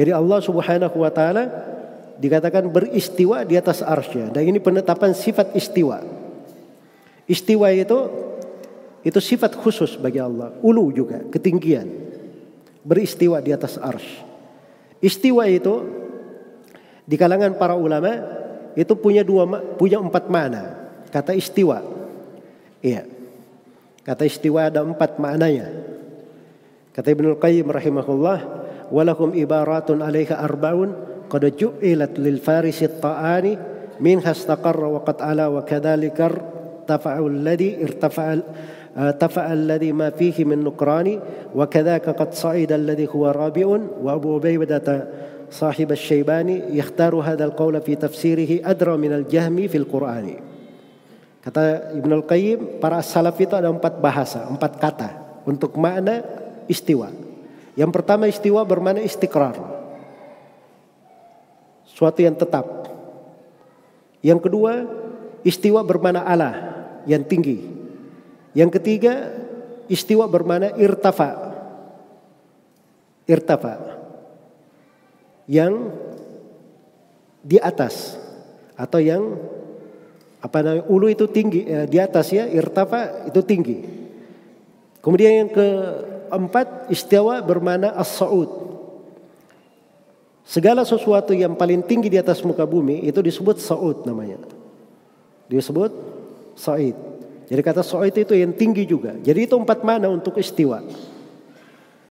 Jadi Allah Subhanahu wa taala dikatakan beristiwa di atas arsy dan ini penetapan sifat istiwa. Istiwa itu itu sifat khusus bagi Allah, ulu juga, ketinggian. Beristiwa di atas arsy. Istiwa itu di kalangan para ulama itu punya dua punya empat makna. Kata istiwa. Iya. Kata istiwa ada empat maknanya. Kata Ibnu Qayyim rahimahullah, ولهم عبارات عليها أربعون قد جئلت للفارس الطعان منها استقر وقد على وكذلك ارتفع الذي ارتفع آه، ارتفع الذي ما فيه من نكران وكذاك قد صعد الذي هو رابع وأبو بيبدة صاحب الشيباني يختار هذا القول في تفسيره أدرى من الجهم في القرآن kata Ibnu Al-Qayyim para salaf itu ada empat bahasa, empat kata untuk makna istiwa. Yang pertama istiwa bermakna istiqrar. Suatu yang tetap. Yang kedua, istiwa bermakna Allah, yang tinggi. Yang ketiga, istiwa bermakna irtafa. Irtafa. Yang di atas atau yang apa namanya ulu itu tinggi eh, di atas ya irtafa itu tinggi. Kemudian yang keempat istiwa bermana as-saud. Segala sesuatu yang paling tinggi di atas muka bumi itu disebut saud namanya. Disebut said. Jadi kata said itu yang tinggi juga. Jadi itu empat mana untuk istiwa.